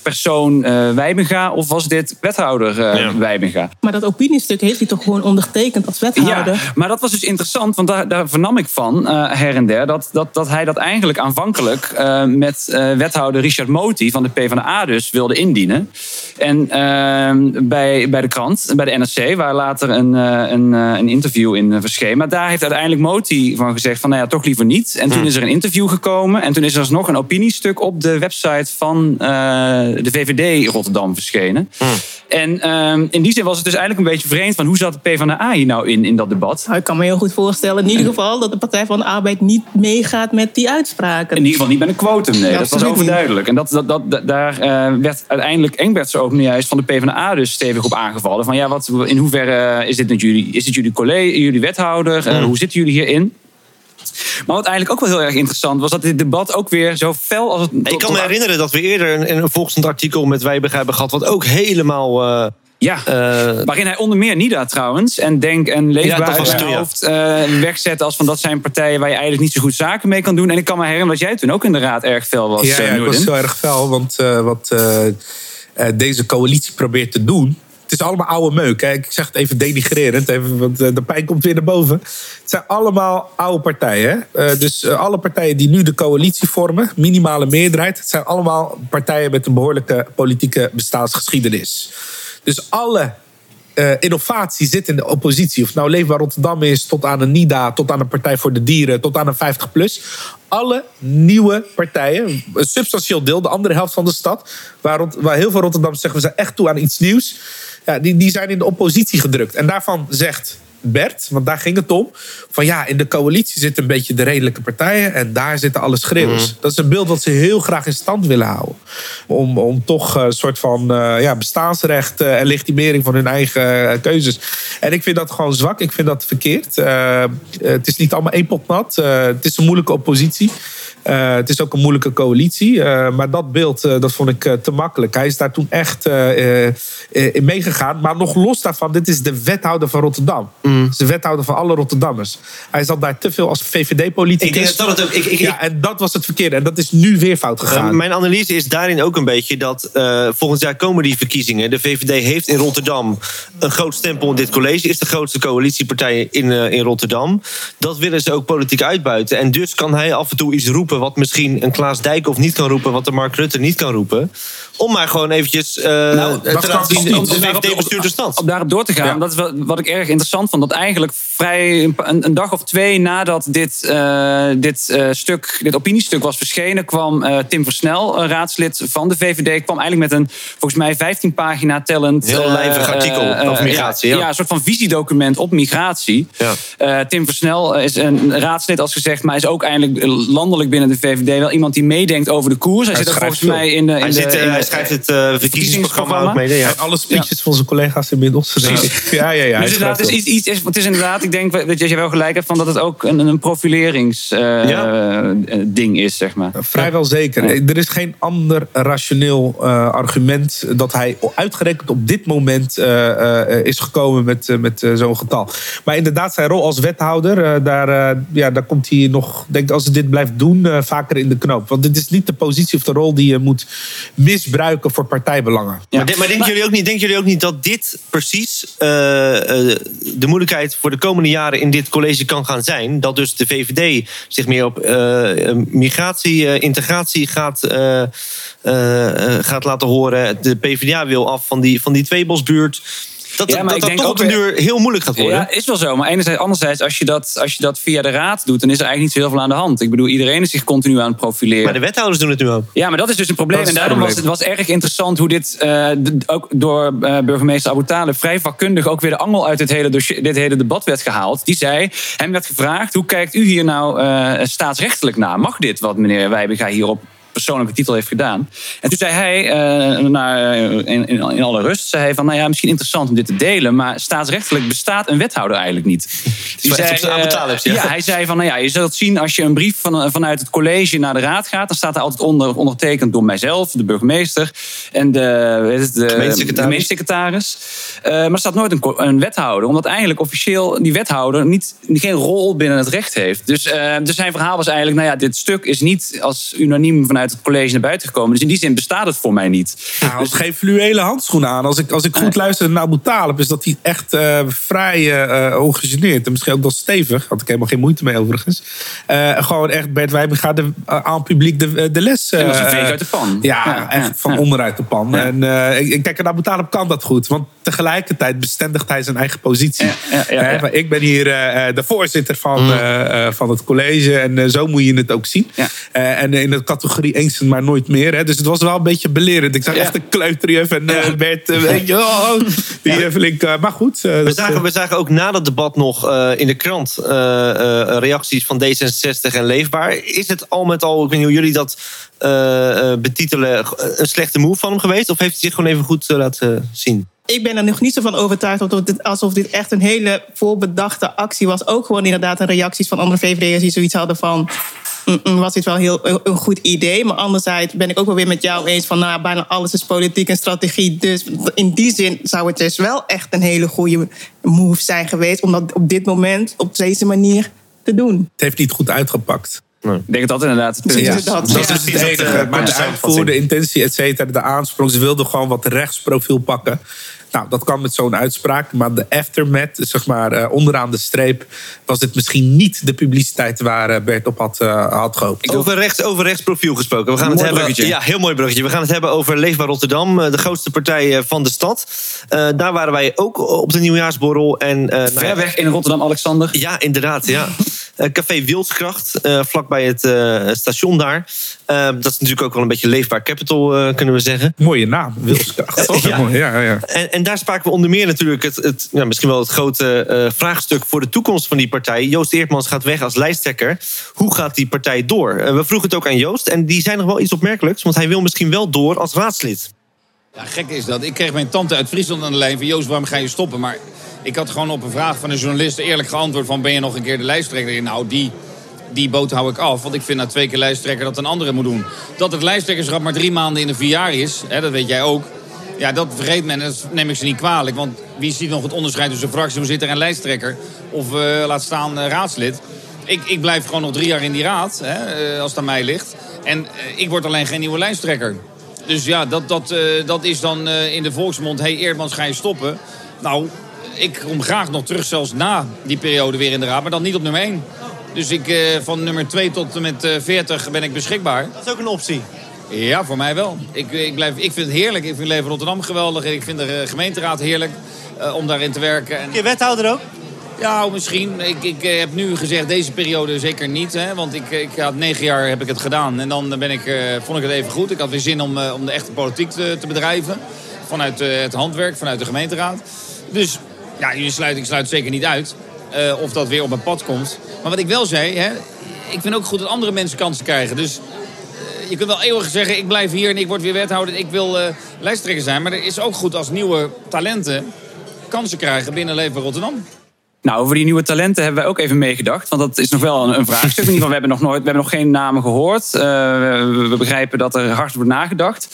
persoon eh Wijbenga of was dit wethouder eh Wijbenga? Maar dat opiniestuk heeft hij toch gewoon ondertekend als wethouder? Ja, maar dat was dus interessant, want daar, daar vernam ik van eh, her en der dat, dat, dat hij dat eigenlijk aanvankelijk eh, met eh, wethouder Richard Moti van de PvdA dus wilde indienen. En bij, bij de krant, bij de NRC, waar later een, eh, een, eh, een interview in eh, verscheen. Maar daar heeft uiteindelijk Moti van gezegd van nou ja, toch liever niet. En toen is er een interview gekomen en toen is er alsnog een opiniestuk op de website van de VVD Rotterdam verschenen. En ehm, in die zin was het dus eigenlijk een beetje vreemd van hoe zat de PvdA hier nou in, in dat debat? Nou, ik kan me heel goed voorstellen, in ieder geval, dat de Partij van de Arbeid niet meegaat met die uitspraken. In ieder geval niet met een quotum, nee. Ja, dat was overduidelijk. En dat, dat, dat, da- daar eh, werd uiteindelijk Engberts ook nu juist van de PvdA dus stevig op aangevallen. Van ja, wat, in hoeverre is dit, met jullie, is dit jullie collega, jullie wethouder? Eh, hoe zitten jullie hierin? Maar wat eigenlijk ook wel heel erg interessant was, dat dit debat ook weer zo fel als het. Ik kan me herinneren dat we eerder een, een volgend artikel met Wijbega hebben gehad... wat ook helemaal, eh, Ja, waarin hij onder meer NIDA trouwens en Denk en Leefbaar uit ja. hoofd eh, wegzet als van dat zijn partijen waar je eigenlijk niet zo goed zaken mee kan doen. En ik kan me herinneren dat jij toen ook in de raad erg fel was. Ja, eh, ja ik was heel erg fel. Want eh, wat eh, eh, deze coalitie probeert te doen... Is allemaal oude meuk. Hè. Ik zeg het even denigrerend, want eh, de pijn komt weer naar boven. Het zijn allemaal oude partijen. Hè. Eh, dus eh, alle partijen die nu de coalitie vormen, minimale meerderheid... het zijn allemaal partijen met een behoorlijke politieke bestaansgeschiedenis. Dus alle innovatie zit in de oppositie. Of nou Leefbaar Rotterdam is, tot aan een NIDA, tot aan een Partij voor de Dieren, tot aan een 50PLUS. Alle nieuwe partijen, een substantieel deel, de andere helft van de stad, waar, waar heel veel Rotterdammers zeggen we zijn echt toe aan iets nieuws. Ja, die, die zijn in de oppositie gedrukt. En daarvan zegt Bert, want daar ging het om. Van ja, in de coalitie zitten een beetje de redelijke partijen. En daar zitten alle schreeuwers. Dat is een beeld wat ze heel graag in stand willen houden. Om, om toch een soort van eh, ja, bestaansrecht eh, en legitimering van hun eigen eh, keuzes. En ik vind dat gewoon zwak. Ik vind dat verkeerd. Eh, eh, het is niet allemaal één pot nat. Eh, het is een moeilijke oppositie. Eh, het is ook een moeilijke coalitie. Eh, maar dat beeld eh, dat vond ik te makkelijk. Hij is daar toen echt in meegegaan. Maar nog los daarvan, dit is de wethouder van Rotterdam. Is de wethouder van alle Rotterdammers. Hij zat daar te veel als VVD-politicus. Ik dat dat ook- ik- ik- ja, en dat was het verkeerde. En dat is nu weer fout gegaan. Mijn analyse is daarin ook een beetje dat volgend jaar komen die verkiezingen. De VVD heeft in Rotterdam een groot stempel in dit college. Is de grootste coalitiepartij in, in Rotterdam. Dat willen ze ook politiek uitbuiten. En dus kan hij af en toe iets roepen wat misschien een Klaas Dijkhoff niet kan roepen. Wat de Mark Rutte niet kan roepen. Om maar gewoon eventjes uh, Nou, te laten zien, de bestuurt de stad. Om daarop door te gaan, dat is wat, wat ik erg interessant vond. Dat eigenlijk vrij een, een dag of twee nadat dit, uh, dit, uh, stuk, dit opiniestuk was verschenen, kwam uh, Tim Versnel, raadslid van de VVD, kwam eigenlijk met een volgens mij 15 pagina tellend. Heel lijvig artikel over migratie. Ja, Ja, ja, een soort van visiedocument op migratie. Ja. Tim Versnel is een raadslid, als gezegd, maar is ook eigenlijk landelijk binnen de VVD wel iemand die meedenkt over de koers. Hij, Hij zit ook volgens mij in de. In Hij, de, zit, in de- hij schrijft het uh, verkiezingsprogramma ook mee. Ja. Alle speeches van zijn collega's inmiddels. Ja, ja, ja. hij Dus inderdaad, het is, iets, iets, het is inderdaad, ik denk dat je wel gelijk hebt van dat het ook een, een profileringsding is, zeg maar. wel. Vrijwel zeker. Er is geen ander rationeel uh, argument dat hij uitgerekend op dit moment uh, is gekomen met, met zo'n getal. Maar inderdaad, zijn rol als wethouder, daar, ja, daar komt hij nog, denk ik, als hij dit blijft doen, vaker in de knoop. Want dit is niet de positie of de rol die je moet misbruiken voor partijbelangen. Maar, maar, denken, jullie ook niet, jullie ook niet dat dit precies uh, uh, de moeilijkheid voor de komende jaren in dit college kan gaan zijn? Dat dus de VVD zich meer op uh, migratie, integratie gaat, gaat laten horen. De PvdA wil af van die, van die tweebosbuurt. Dat Ja, dat, maar dat, ik denk toch op ook de duur heel moeilijk gaat worden. Ja, is wel zo. Maar enerzijds, anderzijds, als je, dat, als je dat via de raad doet, dan is er eigenlijk niet zo heel veel aan de hand. Ik bedoel, iedereen is zich continu aan het profileren. Maar de wethouders doen het nu ook. Ja, maar dat is dus een probleem. Dat En daarom was het was erg interessant hoe dit uh, de, ook door uh, burgemeester Abu Talib vrij vakkundig ook weer de angel uit dit hele, dossier, dit hele debat werd gehaald. Die zei, hem werd gevraagd, hoe kijkt u hier nou uh, staatsrechtelijk naar? Mag dit wat meneer Wijbega hierop persoonlijke titel heeft gedaan. En toen zei hij, uh, naar, in, in, in, alle rust, zei hij van, nou ja, misschien interessant om dit te delen, maar staatsrechtelijk bestaat een wethouder eigenlijk niet. [laughs] Die zei, uh, ja. ja, hij zei van, nou ja, je zult zien als je een brief van, vanuit het college naar de raad gaat, dan staat er altijd onder, ondertekend door mijzelf, de burgemeester en de, het, de gemeentesecretaris. Uh, maar er staat nooit een, een, wethouder, omdat eigenlijk officieel die wethouder niet, geen rol binnen het recht heeft. Dus, dus zijn verhaal was eigenlijk, nou ja, dit stuk is niet als unaniem vanuit het college naar buiten gekomen. Dus in die zin bestaat het voor mij niet. Nou, dus geen fluwele handschoenen aan. Als ik, als ik goed luister naar Abu Talib, is dat hij echt uh, vrij uh, ongegeneerd en misschien ook wel stevig, had ik helemaal geen moeite mee overigens. Uh, gewoon echt Bert Wijbega de, aan publiek de, de les. Uh, was een veeg uit de pan. Ja, ja echt ja, van ja. onderuit de pan. En ik, kijk, en Abu Talib kan dat goed, want tegelijkertijd bestendigt hij zijn eigen positie. Ik ben hier de voorzitter van, mm. van het college en zo moet je het ook zien. en in de categorie eens maar nooit meer. Hè. Dus het was wel een beetje belerend. Ik zag ja. echt een kleuterjuf en uh, Bert, weet je, oh, die ja. flink. Maar goed. we, zagen, we zagen ook na dat debat nog in de krant reacties van D66 en Leefbaar. Is het al met al, ik weet niet hoe jullie dat betitelen, een slechte move van hem geweest? Of heeft hij zich gewoon even goed laten zien? Ik ben er nog niet zo van overtuigd alsof dit, alsof dit echt een hele voorbedachte actie was. Ook gewoon inderdaad een reacties van andere VVD'ers die zoiets hadden van... "Mm, mm, was dit wel heel, een, goed idee. Maar anderzijds ben ik ook wel weer met jou eens van... nou, bijna alles is politiek en strategie. Dus in die zin zou het dus wel echt een hele goede move zijn geweest... om dat op dit moment op deze manier te doen. Het heeft niet goed uitgepakt. Ik denk dat dat inderdaad het punt Ja, is. dat- Dat Ja. is het enige. maar de uitvoer, de intentie, et cetera, de aansprong. Ze wilden gewoon wat rechtsprofiel pakken. Nou, dat kan met zo'n uitspraak. Maar de aftermath, zeg maar eh, onderaan de streep... was dit misschien niet de publiciteit waar eh, Bert op had, eh, had gehoopt. Over, rechts, over rechtsprofiel gesproken. We gaan het hebben, bruggetje. ja, heel mooi bruggetje. We gaan het hebben over Leefbaar Rotterdam, de grootste partij van de stad. Eh, daar waren wij ook op de nieuwjaarsborrel. En, eh, nou ja, Ver weg in Rotterdam-Alexander. Ja, inderdaad. Ja. Eh, Café Wildskracht, eh vlakbij het eh, station daar. Dat is natuurlijk ook wel een beetje leefbaar capital, eh, kunnen we zeggen. Mooie naam, Wilskracht. toch? Ja. Ja, ja. En, en daar spraken we onder meer natuurlijk het, het, misschien wel het grote eh, vraagstuk voor de toekomst van die partij. Joost Eertmans gaat weg als lijsttrekker. Hoe gaat die partij door? Eh, we vroegen het ook aan Joost en die zei nog wel iets opmerkelijks, want hij wil misschien wel door als raadslid. Ja, gek is dat. Ik kreeg mijn tante uit Friesland aan de lijn van... Joost, waarom ga je stoppen? Maar ik had gewoon op een vraag van een journalist eerlijk geantwoord van... ben je nog een keer de lijsttrekker? Nou, die, die boot hou ik af. Want ik vind na twee keer lijsttrekker dat een andere moet doen. Dat het lijsttrekkerschap maar drie maanden in een vier jaar is... Hè, dat weet jij ook. Ja, dat vergeet men. en Dat neem ik ze niet kwalijk. Want wie ziet nog het onderscheid tussen fractievoorzitter en lijsttrekker? Of eh, laat staan eh, raadslid? Ik, ik blijf gewoon nog drie jaar in die raad, hè, eh, als het aan mij ligt. En ik word alleen geen nieuwe lijsttrekker. Dus ja, dat, dat, dat is dan in de volksmond... hé, hey, Eerdmans, ga je stoppen? Nou, ik kom graag nog terug, zelfs na die periode weer in de raad... maar dan niet op nummer 1. Dus ik, van nummer 2 tot en met eh, 40 ben ik beschikbaar. Dat is ook een optie. Ja, voor mij wel. Ik, ik, blijf, ik vind het heerlijk. Ik vind Leven Rotterdam geweldig. Ik vind de eh, gemeenteraad heerlijk eh, om daarin te werken. En... Je wethouder ook? Ja, misschien. Ik, ik eh, heb nu gezegd deze periode zeker niet. Hè, want ik, ik had negen jaar heb ik het gedaan. En dan ben ik, vond ik het even goed. Ik had weer zin om, om de echte politiek te, te bedrijven. Vanuit het handwerk, vanuit de gemeenteraad. Dus ja, je sluit, ik sluit zeker niet uit. of dat weer op mijn pad komt. Maar wat ik wel zei, hè, ik vind ook goed dat andere mensen kansen krijgen. Dus je kunt wel eeuwig zeggen, ik blijf hier en ik word weer wethouder. Ik wil eh, lijsttrekker zijn. Maar het is ook goed als nieuwe talenten kansen krijgen binnen Leven Rotterdam. Nou, over die nieuwe talenten hebben wij ook even meegedacht. Want dat is nog wel een, een vraagstuk. In ieder geval, we hebben nog, nooit, we hebben nog geen namen gehoord. Uh, we, we, begrijpen dat er hard wordt nagedacht.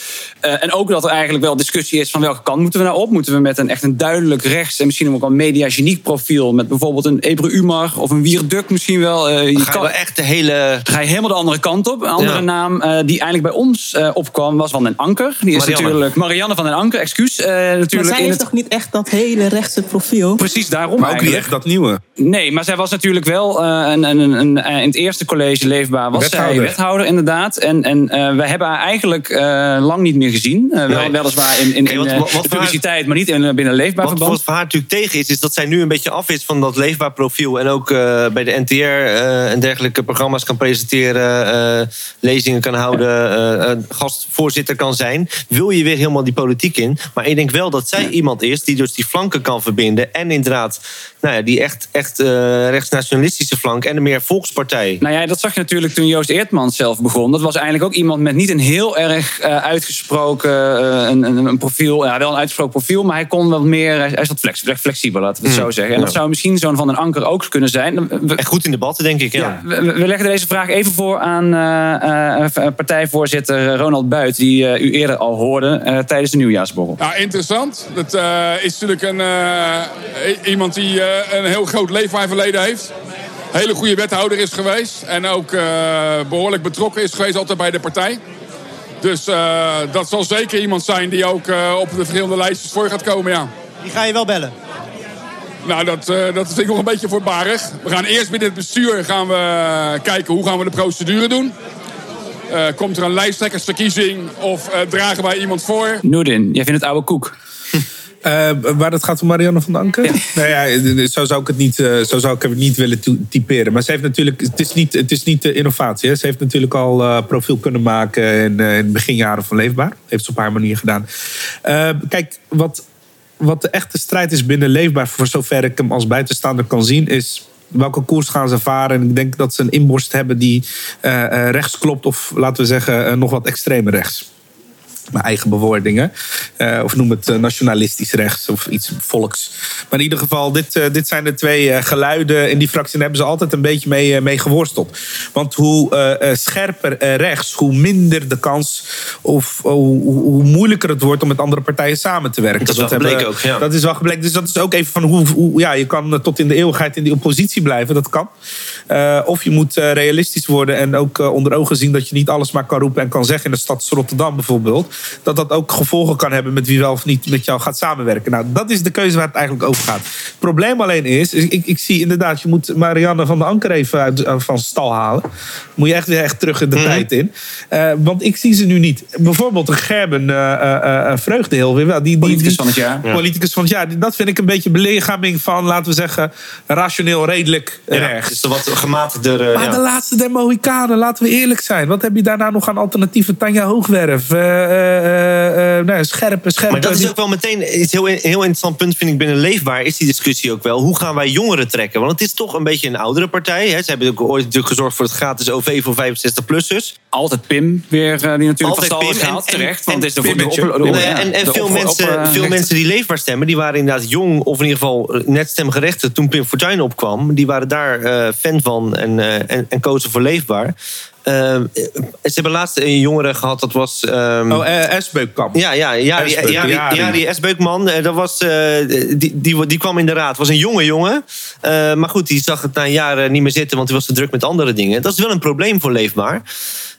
Uh, en ook dat er eigenlijk wel discussie is van welke kant moeten we nou op? Moeten we met een echt een duidelijk rechts... en misschien ook wel een mediageniek profiel... met bijvoorbeeld een Ebru Umar of een Wierduk misschien wel. Uh, je ga je wel echt de hele... Dan ga je helemaal de andere kant op. Een andere ja. naam die eigenlijk bij ons opkwam was Van den Anker. Die is Marianne. natuurlijk Marianne van den Anker, excuus. natuurlijk maar zij heeft het... toch niet echt dat hele rechtse profiel? Precies daarom Maar ook niet eigenlijk. echt dat nieuwe. Nee, maar zij was natuurlijk wel uh, een, een, een, een, in het eerste college leefbaar was Wethouder. zij wethouder inderdaad. En, en uh, we hebben haar eigenlijk uh, lang niet meer gezien. Wel, Nee. weliswaar in, in, wat- in, wat- wat de publiciteit, maar niet in, binnen leefbaar Wat, verband. wat voor haar natuurlijk tegen is, is dat zij nu een beetje af is van dat leefbaar profiel. En ook eh, bij de NTR eh, en dergelijke programma's kan presenteren, eh, lezingen kan houden, eh, eh, gastvoorzitter kan zijn. Wil je weer helemaal die politiek in. Maar ik denk wel dat zij iemand is die dus die flanken kan verbinden. En inderdaad, nou ja, die echt, echt eh, rechtsnationalistische flank en een meer volkspartij. Nou ja, dat zag je natuurlijk toen Joost Eertmans zelf begon. Dat was eigenlijk ook iemand met niet een heel erg uh, uitgesproken uh, een, een, een, profiel. Ja, wel een uitgesproken profiel, maar hij kon wat meer. Hij flex, flexibel, laten we het Mm, zo zeggen. En ja. dat zou misschien zo'n van den Anker ook kunnen zijn. We, Echt goed in debatten, denk ik. Ja. ja, we, we, leggen deze vraag even voor aan uh, partijvoorzitter Ronald Buit, die u eerder al hoorde tijdens de nieuwjaarsborrel. Ja, interessant. Dat uh, is natuurlijk een, uh, iemand die uh, een heel groot leefbaarverleden heeft. Hele goede wethouder is geweest. En ook behoorlijk betrokken is geweest altijd bij de partij. Dus dat zal zeker iemand zijn die ook op de verschillende lijstjes voor gaat komen, ja. Die ga je wel bellen? Nou, dat, dat vind ik nog een beetje voorbarig. We gaan eerst binnen het bestuur gaan we kijken hoe gaan we de procedure doen. Uh, komt er een lijsttrekkersverkiezing of uh, dragen wij iemand voor? Noordin, jij vindt het oude koek. Uh, waar het gaat om Marianne van den Anker? Ja. Nou ja, zo zou ik het niet, uh, zo zou ik het niet willen typeren. Maar ze heeft natuurlijk, het is niet, het is niet de innovatie. Hè. Ze heeft natuurlijk al uh, profiel kunnen maken in, in de beginjaren van Leefbaar. Heeft ze op haar manier gedaan. kijk, wat, wat de echte strijd is binnen Leefbaar, voor zover ik hem als buitenstaander kan zien, is welke koers gaan ze varen. En ik denk dat ze een inborst hebben die rechts klopt, of laten we zeggen, nog wat extremer rechts. Mijn eigen bewoordingen. Eh, of noem het eh, nationalistisch rechts of iets volks. Maar in ieder geval, dit, eh, dit zijn de twee geluiden in die fractie. Hebben ze altijd een beetje mee, mee geworsteld. Want hoe scherper rechts, hoe minder de kans of hoe, hoe, hoe moeilijker het wordt om met andere partijen samen te werken. Dat is wel hebben- gebleken ook, ja. Dat is wel gebleken. Dus dat is ook even van hoe, hoe ja, je kan tot in de eeuwigheid in die oppositie blijven. Dat kan. Of je moet realistisch worden en ook onder ogen zien dat je niet alles maar kan roepen en kan zeggen in de stad Rotterdam bijvoorbeeld. Dat dat ook gevolgen kan hebben met wie wel of niet met jou gaat samenwerken. Nou, dat is de keuze waar het eigenlijk over gaat. Het probleem alleen is, ik, ik, ik zie inderdaad, je moet Marianne van der Anker even uit, eh, van stal halen. Moet je echt weer echt terug in de tijd in. Eh, want ik zie ze nu niet. Bijvoorbeeld een Gerben eh eh, eh, Vreugdeheel weer wel. Die, die, Politicus van het jaar. Ja. Politicus van het jaar. Dat vind ik een beetje belichaming van, laten we zeggen, rationeel redelijk Ja, rechts. dus de wat gematigder... Maar ja. de laatste der Mohikanen, laten we eerlijk zijn. Wat heb je daarna nog aan alternatieven? Tanja Hoogwerf, eh, eh, eh, nou, scherpe, scherpe. Maar dat is ook wel meteen iets heel, heel interessant punt, vind ik binnen Leefbaar, is die discussie ook wel. Hoe gaan wij jongeren trekken? Want het is toch een beetje een oudere partij. Hè? Ze hebben ook ooit natuurlijk gezorgd voor het gratis OV voor 65-plussers. Altijd Pim weer, eh, die natuurlijk Altijd Pim en- gehaald. en- Terecht, want het is de, de, en veel, mensen, eh, veel mensen die leefbaar stemmen, die waren inderdaad jong, of in ieder geval eh, net stemgerechtigd toen Pim Fortuyn opkwam. Die waren daar eh, fan van en, eh, en, en kozen voor leefbaar. Eh, ze hebben laatst een jongere gehad, dat was. ehm, Oh, Esbeukkamp. ja, ja, ja, die, ja, die, ja, die Esbeukman, eh, dat was, die, die, die kwam in de raad. was een jonge jongen. Maar goed, die zag het na een jaar eh, niet meer zitten, want hij was te druk met andere dingen. Dat is wel een probleem voor Leefbaar.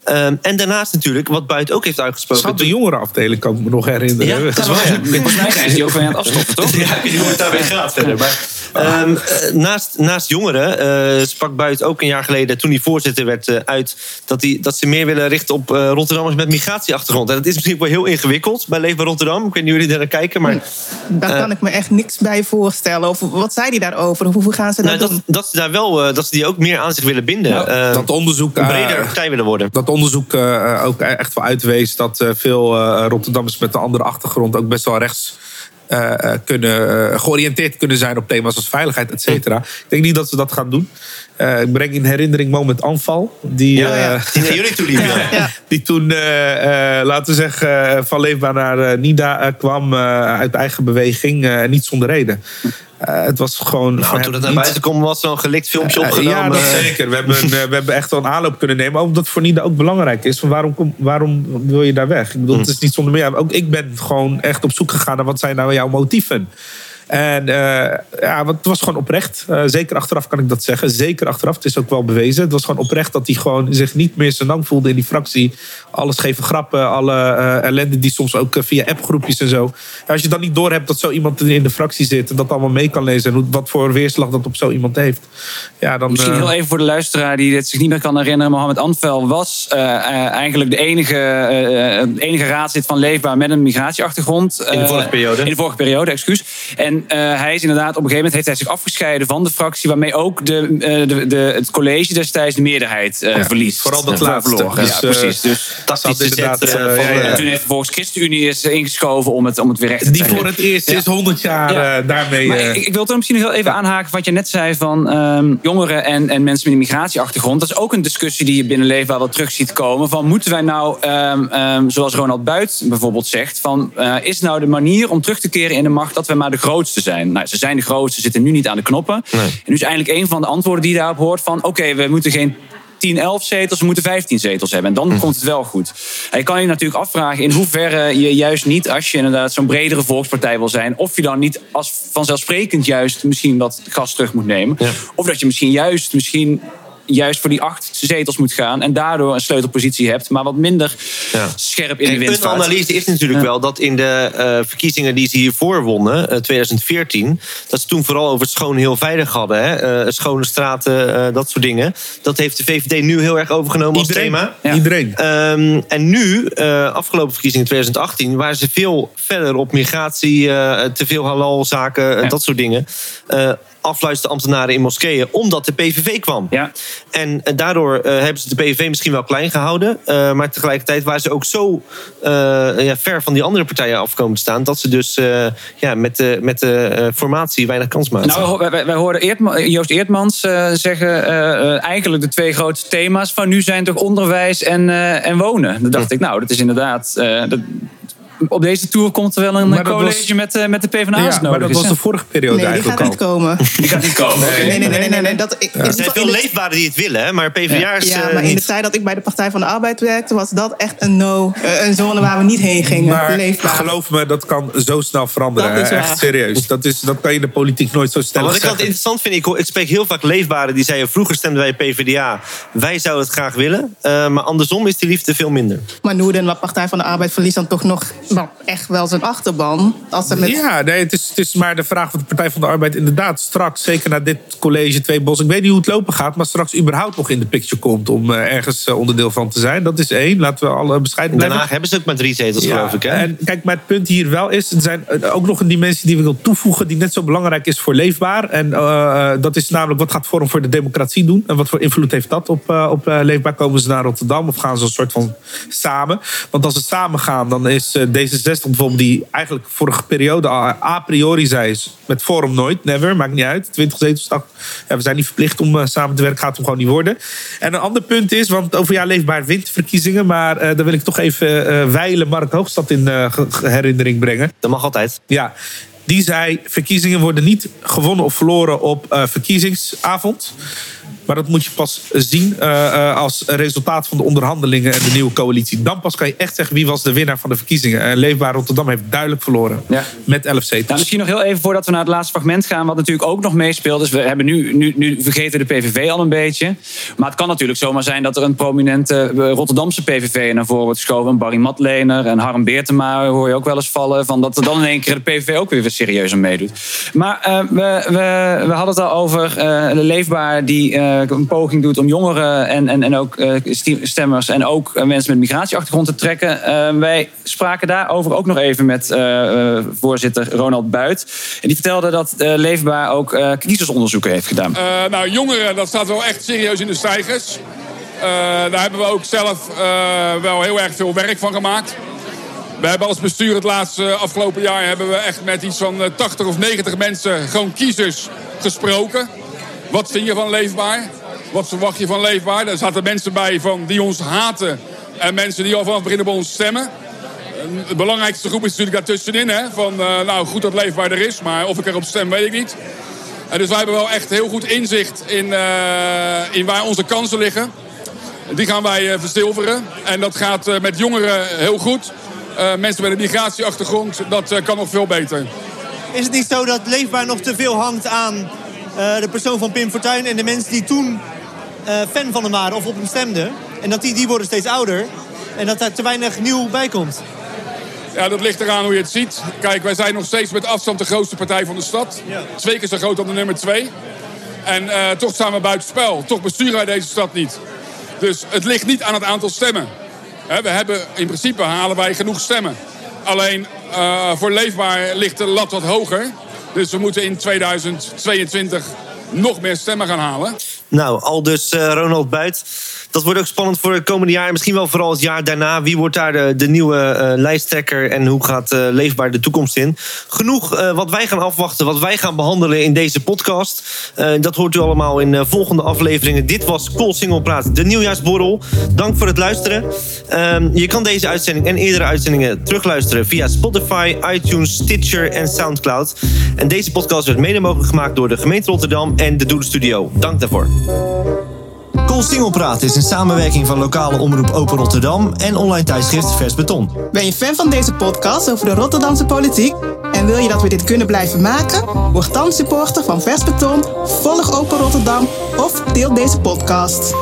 Ehm, en daarnaast natuurlijk, wat Buiten ook heeft uitgesproken. Zat de jongerenafdeling, kan ik me nog herinneren. Ja, dat is ja. Volgens mij zijn ze die ook weer aan het afstoffen, toch? [laughs] Ja, ik weet niet hoe het daarmee gaat verder. Maar, ehm, eh, naast, naast jongeren eh, sprak Buit ook een jaar geleden, toen hij voorzitter werd, eh, uit dat, hij, dat ze meer willen richten op eh, Rotterdammers met migratieachtergrond. En dat is misschien wel heel ingewikkeld bij Leefbaar Rotterdam. Ik weet niet hoe jullie daar naar kijken, maar Daar kan ik me echt niks bij voorstellen. Of wat zei hij daarover? Of hoe gaan ze dat nou, doen? dat, dat ze daar wel eh, dat ze die ook meer aan zich willen binden. Nou, Eh, dat onderzoek, een bredere partij willen worden. Dat onderzoek eh, ook echt wel uitwees dat eh, veel eh, Rotterdammers met een andere achtergrond ook best wel rechts eh, eh, kunnen, eh, georiënteerd kunnen zijn op thema's als veiligheid, et cetera. Ik denk niet dat ze dat gaan doen. Eh, ik breng in herinnering moment Anval. Die, Ja, ja. eh, Die naar jullie toe liep, [laughs] ja. die toen, eh, laten we zeggen, van Leefbaar naar NIDA kwam uit eigen beweging. eh, niet zonder reden. Eh, het was gewoon. Nou, toen dat naar niet- buiten kwam, was zo'n gelikt filmpje opgenomen. Ja, dat zeker. We hebben, we hebben echt wel een aanloop kunnen nemen. Ook omdat voor Nida ook belangrijk is. Van waarom, kom, waarom wil je daar weg? Ik bedoel, het is niet zonder meer. Ook ik ben gewoon echt op zoek gegaan naar wat zijn nou jouw motieven. En eh, ja, want het was gewoon oprecht. Eh, zeker achteraf kan ik dat zeggen. Zeker achteraf. Het is ook wel bewezen. Het was gewoon oprecht dat hij gewoon zich niet meer zijn lang voelde in die fractie. Alle scheve grappen, alle eh, ellende die soms ook via appgroepjes en zo. Ja, als je dan niet doorhebt dat zo iemand in de fractie zit en dat allemaal mee kan lezen en hoe, wat voor weerslag dat op zo iemand heeft. Ja, dan, Misschien heel even voor de luisteraar die dit zich niet meer kan herinneren. Mohammed Anvel was eigenlijk de enige, eh, eh, enige raadslid van Leefbaar met een migratieachtergrond. In de vorige periode. In de vorige periode, excuus. En eh, hij is inderdaad op een gegeven moment heeft hij zich afgescheiden van de fractie. Waarmee ook de, eh, de, de, het college destijds de meerderheid eh, Ja, verliest. vooral dat laatste. verloren. Dus, ja, precies. Dus inderdaad, zet, van, ja, ja. eh, en toen heeft vervolgens ChristenUnie is ingeschoven om het, om het weer recht te die trekken. voor het eerst is 100 jaar Ja. daarmee. Maar ik, ik wil toch misschien nog heel even aanhaken wat je net zei van ehm, jongeren en, en mensen met een migratieachtergrond. Dat is ook een discussie die je binnen Leefbaar wel terug ziet komen. Van moeten wij nou, ehm, ehm, zoals Ronald Buit bijvoorbeeld zegt, van is nou de manier om terug te keren in de macht dat we maar de grootste zijn? Nou, ze zijn de grootste, zitten nu niet aan de knoppen. En nu is eigenlijk een van de antwoorden die je daarop hoort van oké, we moeten geen 10, 11 zetels, we moeten 15 zetels hebben. En dan komt het wel goed. En je kan je natuurlijk afvragen in hoeverre je juist niet, als je inderdaad zo'n bredere volkspartij wil zijn, of je dan niet als vanzelfsprekend juist misschien dat gas terug moet nemen. Of dat je misschien juist, misschien juist voor die acht zetels moet gaan en daardoor een sleutelpositie hebt, maar wat minder scherp in de wind een analyse is natuurlijk wel dat in de eh, verkiezingen die ze hiervoor wonnen, eh, 2014, dat ze toen vooral over het schoon heel veilig hadden. Hè? Eh, schone straten, eh, dat soort dingen. Dat heeft de VVD nu heel erg overgenomen Iedereen. als thema. Iedereen. Ehm, en nu, eh, afgelopen verkiezingen 2018, waren ze veel verder op migratie, eh, te veel halalzaken, eh, dat soort dingen. Afluisterambtenaren in moskeeën, omdat de PVV kwam. En eh, daardoor eh, hebben ze de PVV misschien wel klein gehouden. eh, maar tegelijkertijd waren ze ook zo ja, ver van die andere partijen afkomen te staan. dat ze dus ja, met de, met de formatie weinig kans maakten. Nou, wij, wij- wij hoorden Eertma- Joost Eertmans zeggen... eigenlijk de twee grootste thema's van nu zijn toch onderwijs en, en wonen. Dan dacht ik, nou, dat is inderdaad... dat, op deze tour komt er wel een Maar college was- met, eh, met de PvdA's Ja, nodig. maar dat is, was de vorige periode Nee, die eigenlijk gaat niet komen. [laughs] Die gaat niet komen. Nee, nee, nee, nee, nee. Dat, ik, Er zijn veel leefbaren die het willen, hè, maar PvdA's Ja, eh, maar in de tijd dat ik bij de Partij van de Arbeid werkte, was dat echt een no. eh, Een zone waar we niet heen gingen. Maar Leefbaar. geloof me, dat kan zo snel veranderen. Dat is. Echt serieus. Dat, is, dat kan je in de politiek nooit zo stellig wat ik altijd interessant vind, ik, spreek heel vaak leefbaren die zeiden... vroeger stemden wij PvdA, wij zouden het graag willen. Eh, maar andersom is die liefde veel minder. Maar Noorden, wat Partij van de Arbeid verliest dan toch nog nou, echt wel zijn achterban. Als ze met... Ja, nee, het, is, het is maar de vraag van de Partij van de Arbeid inderdaad straks, zeker na dit college Twee Bos, ik weet niet hoe het lopen gaat, maar straks überhaupt nog in de picture komt om eh, ergens eh, onderdeel van te zijn. Dat is één. Laten we alle bescheiden blijven. Haag hebben ze ook maar drie zetels, Ja, geloof ik. Hè? En kijk, maar het punt hier wel is, er zijn eh, ook nog een dimensie die we wil toevoegen, die net zo belangrijk is voor leefbaar. En eh, dat is namelijk wat gaat Forum voor de Democratie doen? En wat voor invloed heeft dat op, op leefbaar? Komen ze naar Rotterdam of gaan ze een soort van samen? Want als ze samen gaan, dan is eh, D66 bijvoorbeeld, die eigenlijk vorige periode a priori zei, is met Forum nooit, never, maakt niet uit. 20 zetels, ja, we zijn niet verplicht om eh, samen te werken, gaat hem gewoon niet worden. En een ander punt is, want over ja, leefbaar wint verkiezingen, maar eh daar wil ik toch even eh wijlen Mark Hoogstad in herinnering brengen. Dat mag altijd. Ja, die zei: verkiezingen worden niet gewonnen of verloren op verkiezingsavond. Maar dat moet je pas zien eh, eh, als resultaat van de onderhandelingen en de nieuwe coalitie. Dan pas kan je echt zeggen wie was de winnaar van de verkiezingen. En Leefbaar Rotterdam heeft duidelijk verloren. Ja. Met 11 zetels. Nou, misschien nog heel even voordat we naar het laatste fragment gaan, wat natuurlijk ook nog meespeelt. Dus we hebben nu, nu, nu vergeten de PVV al een beetje. Maar het kan natuurlijk zomaar zijn dat er een prominente eh, Rotterdamse PVV naar voren wordt geschoven. Barry Matlener en Harm Beertema hoor je ook wel eens vallen. Van dat er dan in één keer de PVV ook weer weer serieus aan meedoet. Maar we, we, we hadden het al over de Leefbaar die een poging doet om jongeren en, en, en ook eh, stemmers en ook eh, mensen met migratieachtergrond te trekken. Eh, wij spraken daarover ook nog even met eh, eh, voorzitter Ronald Buit. En die vertelde dat eh, Leefbaar ook eh, kiezersonderzoeken heeft gedaan. Eh, nou, jongeren, dat staat wel echt serieus in de stijgers. Eh, daar hebben we ook zelf eh, wel heel erg veel werk van gemaakt. We hebben als bestuur het laatste afgelopen jaar hebben we echt met iets van eh, 80 of 90 mensen, gewoon kiezers, gesproken. Wat vind je van leefbaar? Wat verwacht je van leefbaar? Daar zaten mensen bij van die ons haten en mensen die al vanaf het op ons stemmen. En De belangrijkste groep is natuurlijk daartussenin. Hè? Van, eh, nou, goed dat leefbaar er is, maar of ik erop stem, weet ik niet. En dus wij hebben wel echt heel goed inzicht in, eh, in waar onze kansen liggen. Die gaan wij eh, verzilveren. En dat gaat eh, met jongeren heel goed. Eh, mensen met een migratieachtergrond, dat eh, kan nog veel beter. Is het niet zo dat Leefbaar nog te veel hangt aan eh, de persoon van Pim Fortuyn... en de mensen die toen eh, fan van hem waren of op hem stemden? En dat die, die worden steeds ouder en dat daar te weinig nieuw bij komt? Ja, dat ligt eraan hoe je het ziet. Kijk, wij zijn nog steeds met afstand de grootste partij van de stad. Twee keer zo groot dan de nummer twee. En eh, toch staan we buitenspel. Toch besturen wij deze stad niet. Dus het ligt niet aan het aantal stemmen. We hebben in principe halen wij genoeg stemmen. Alleen eh, voor leefbaar ligt de lat wat hoger. Dus we moeten in 2022 nog meer stemmen gaan halen. Nou, al dus eh, Ronald Buit. Dat wordt ook spannend voor het komende jaar. en Misschien wel vooral het jaar daarna. Wie wordt daar de, nieuwe eh, lijsttrekker en hoe gaat eh, Leefbaar de toekomst in? Genoeg eh, wat wij gaan afwachten, wat wij gaan behandelen in deze podcast. Dat hoort u allemaal in volgende afleveringen. Dit was Cool Single Praat, de nieuwjaarsborrel. Dank voor het luisteren. Ehm, je kan deze uitzending en eerdere uitzendingen terugluisteren via Spotify, iTunes, Stitcher en Soundcloud. En deze podcast werd mede mogelijk gemaakt door de gemeente Rotterdam en de Doelen Studio. Dank daarvoor. Singelpraat is een samenwerking van lokale omroep Open Rotterdam en online tijdschrift Vers Beton. Ben je fan van deze podcast over de Rotterdamse politiek? En wil je dat we dit kunnen blijven maken? Word dan supporter van Vers Beton, volg Open Rotterdam of deel deze podcast.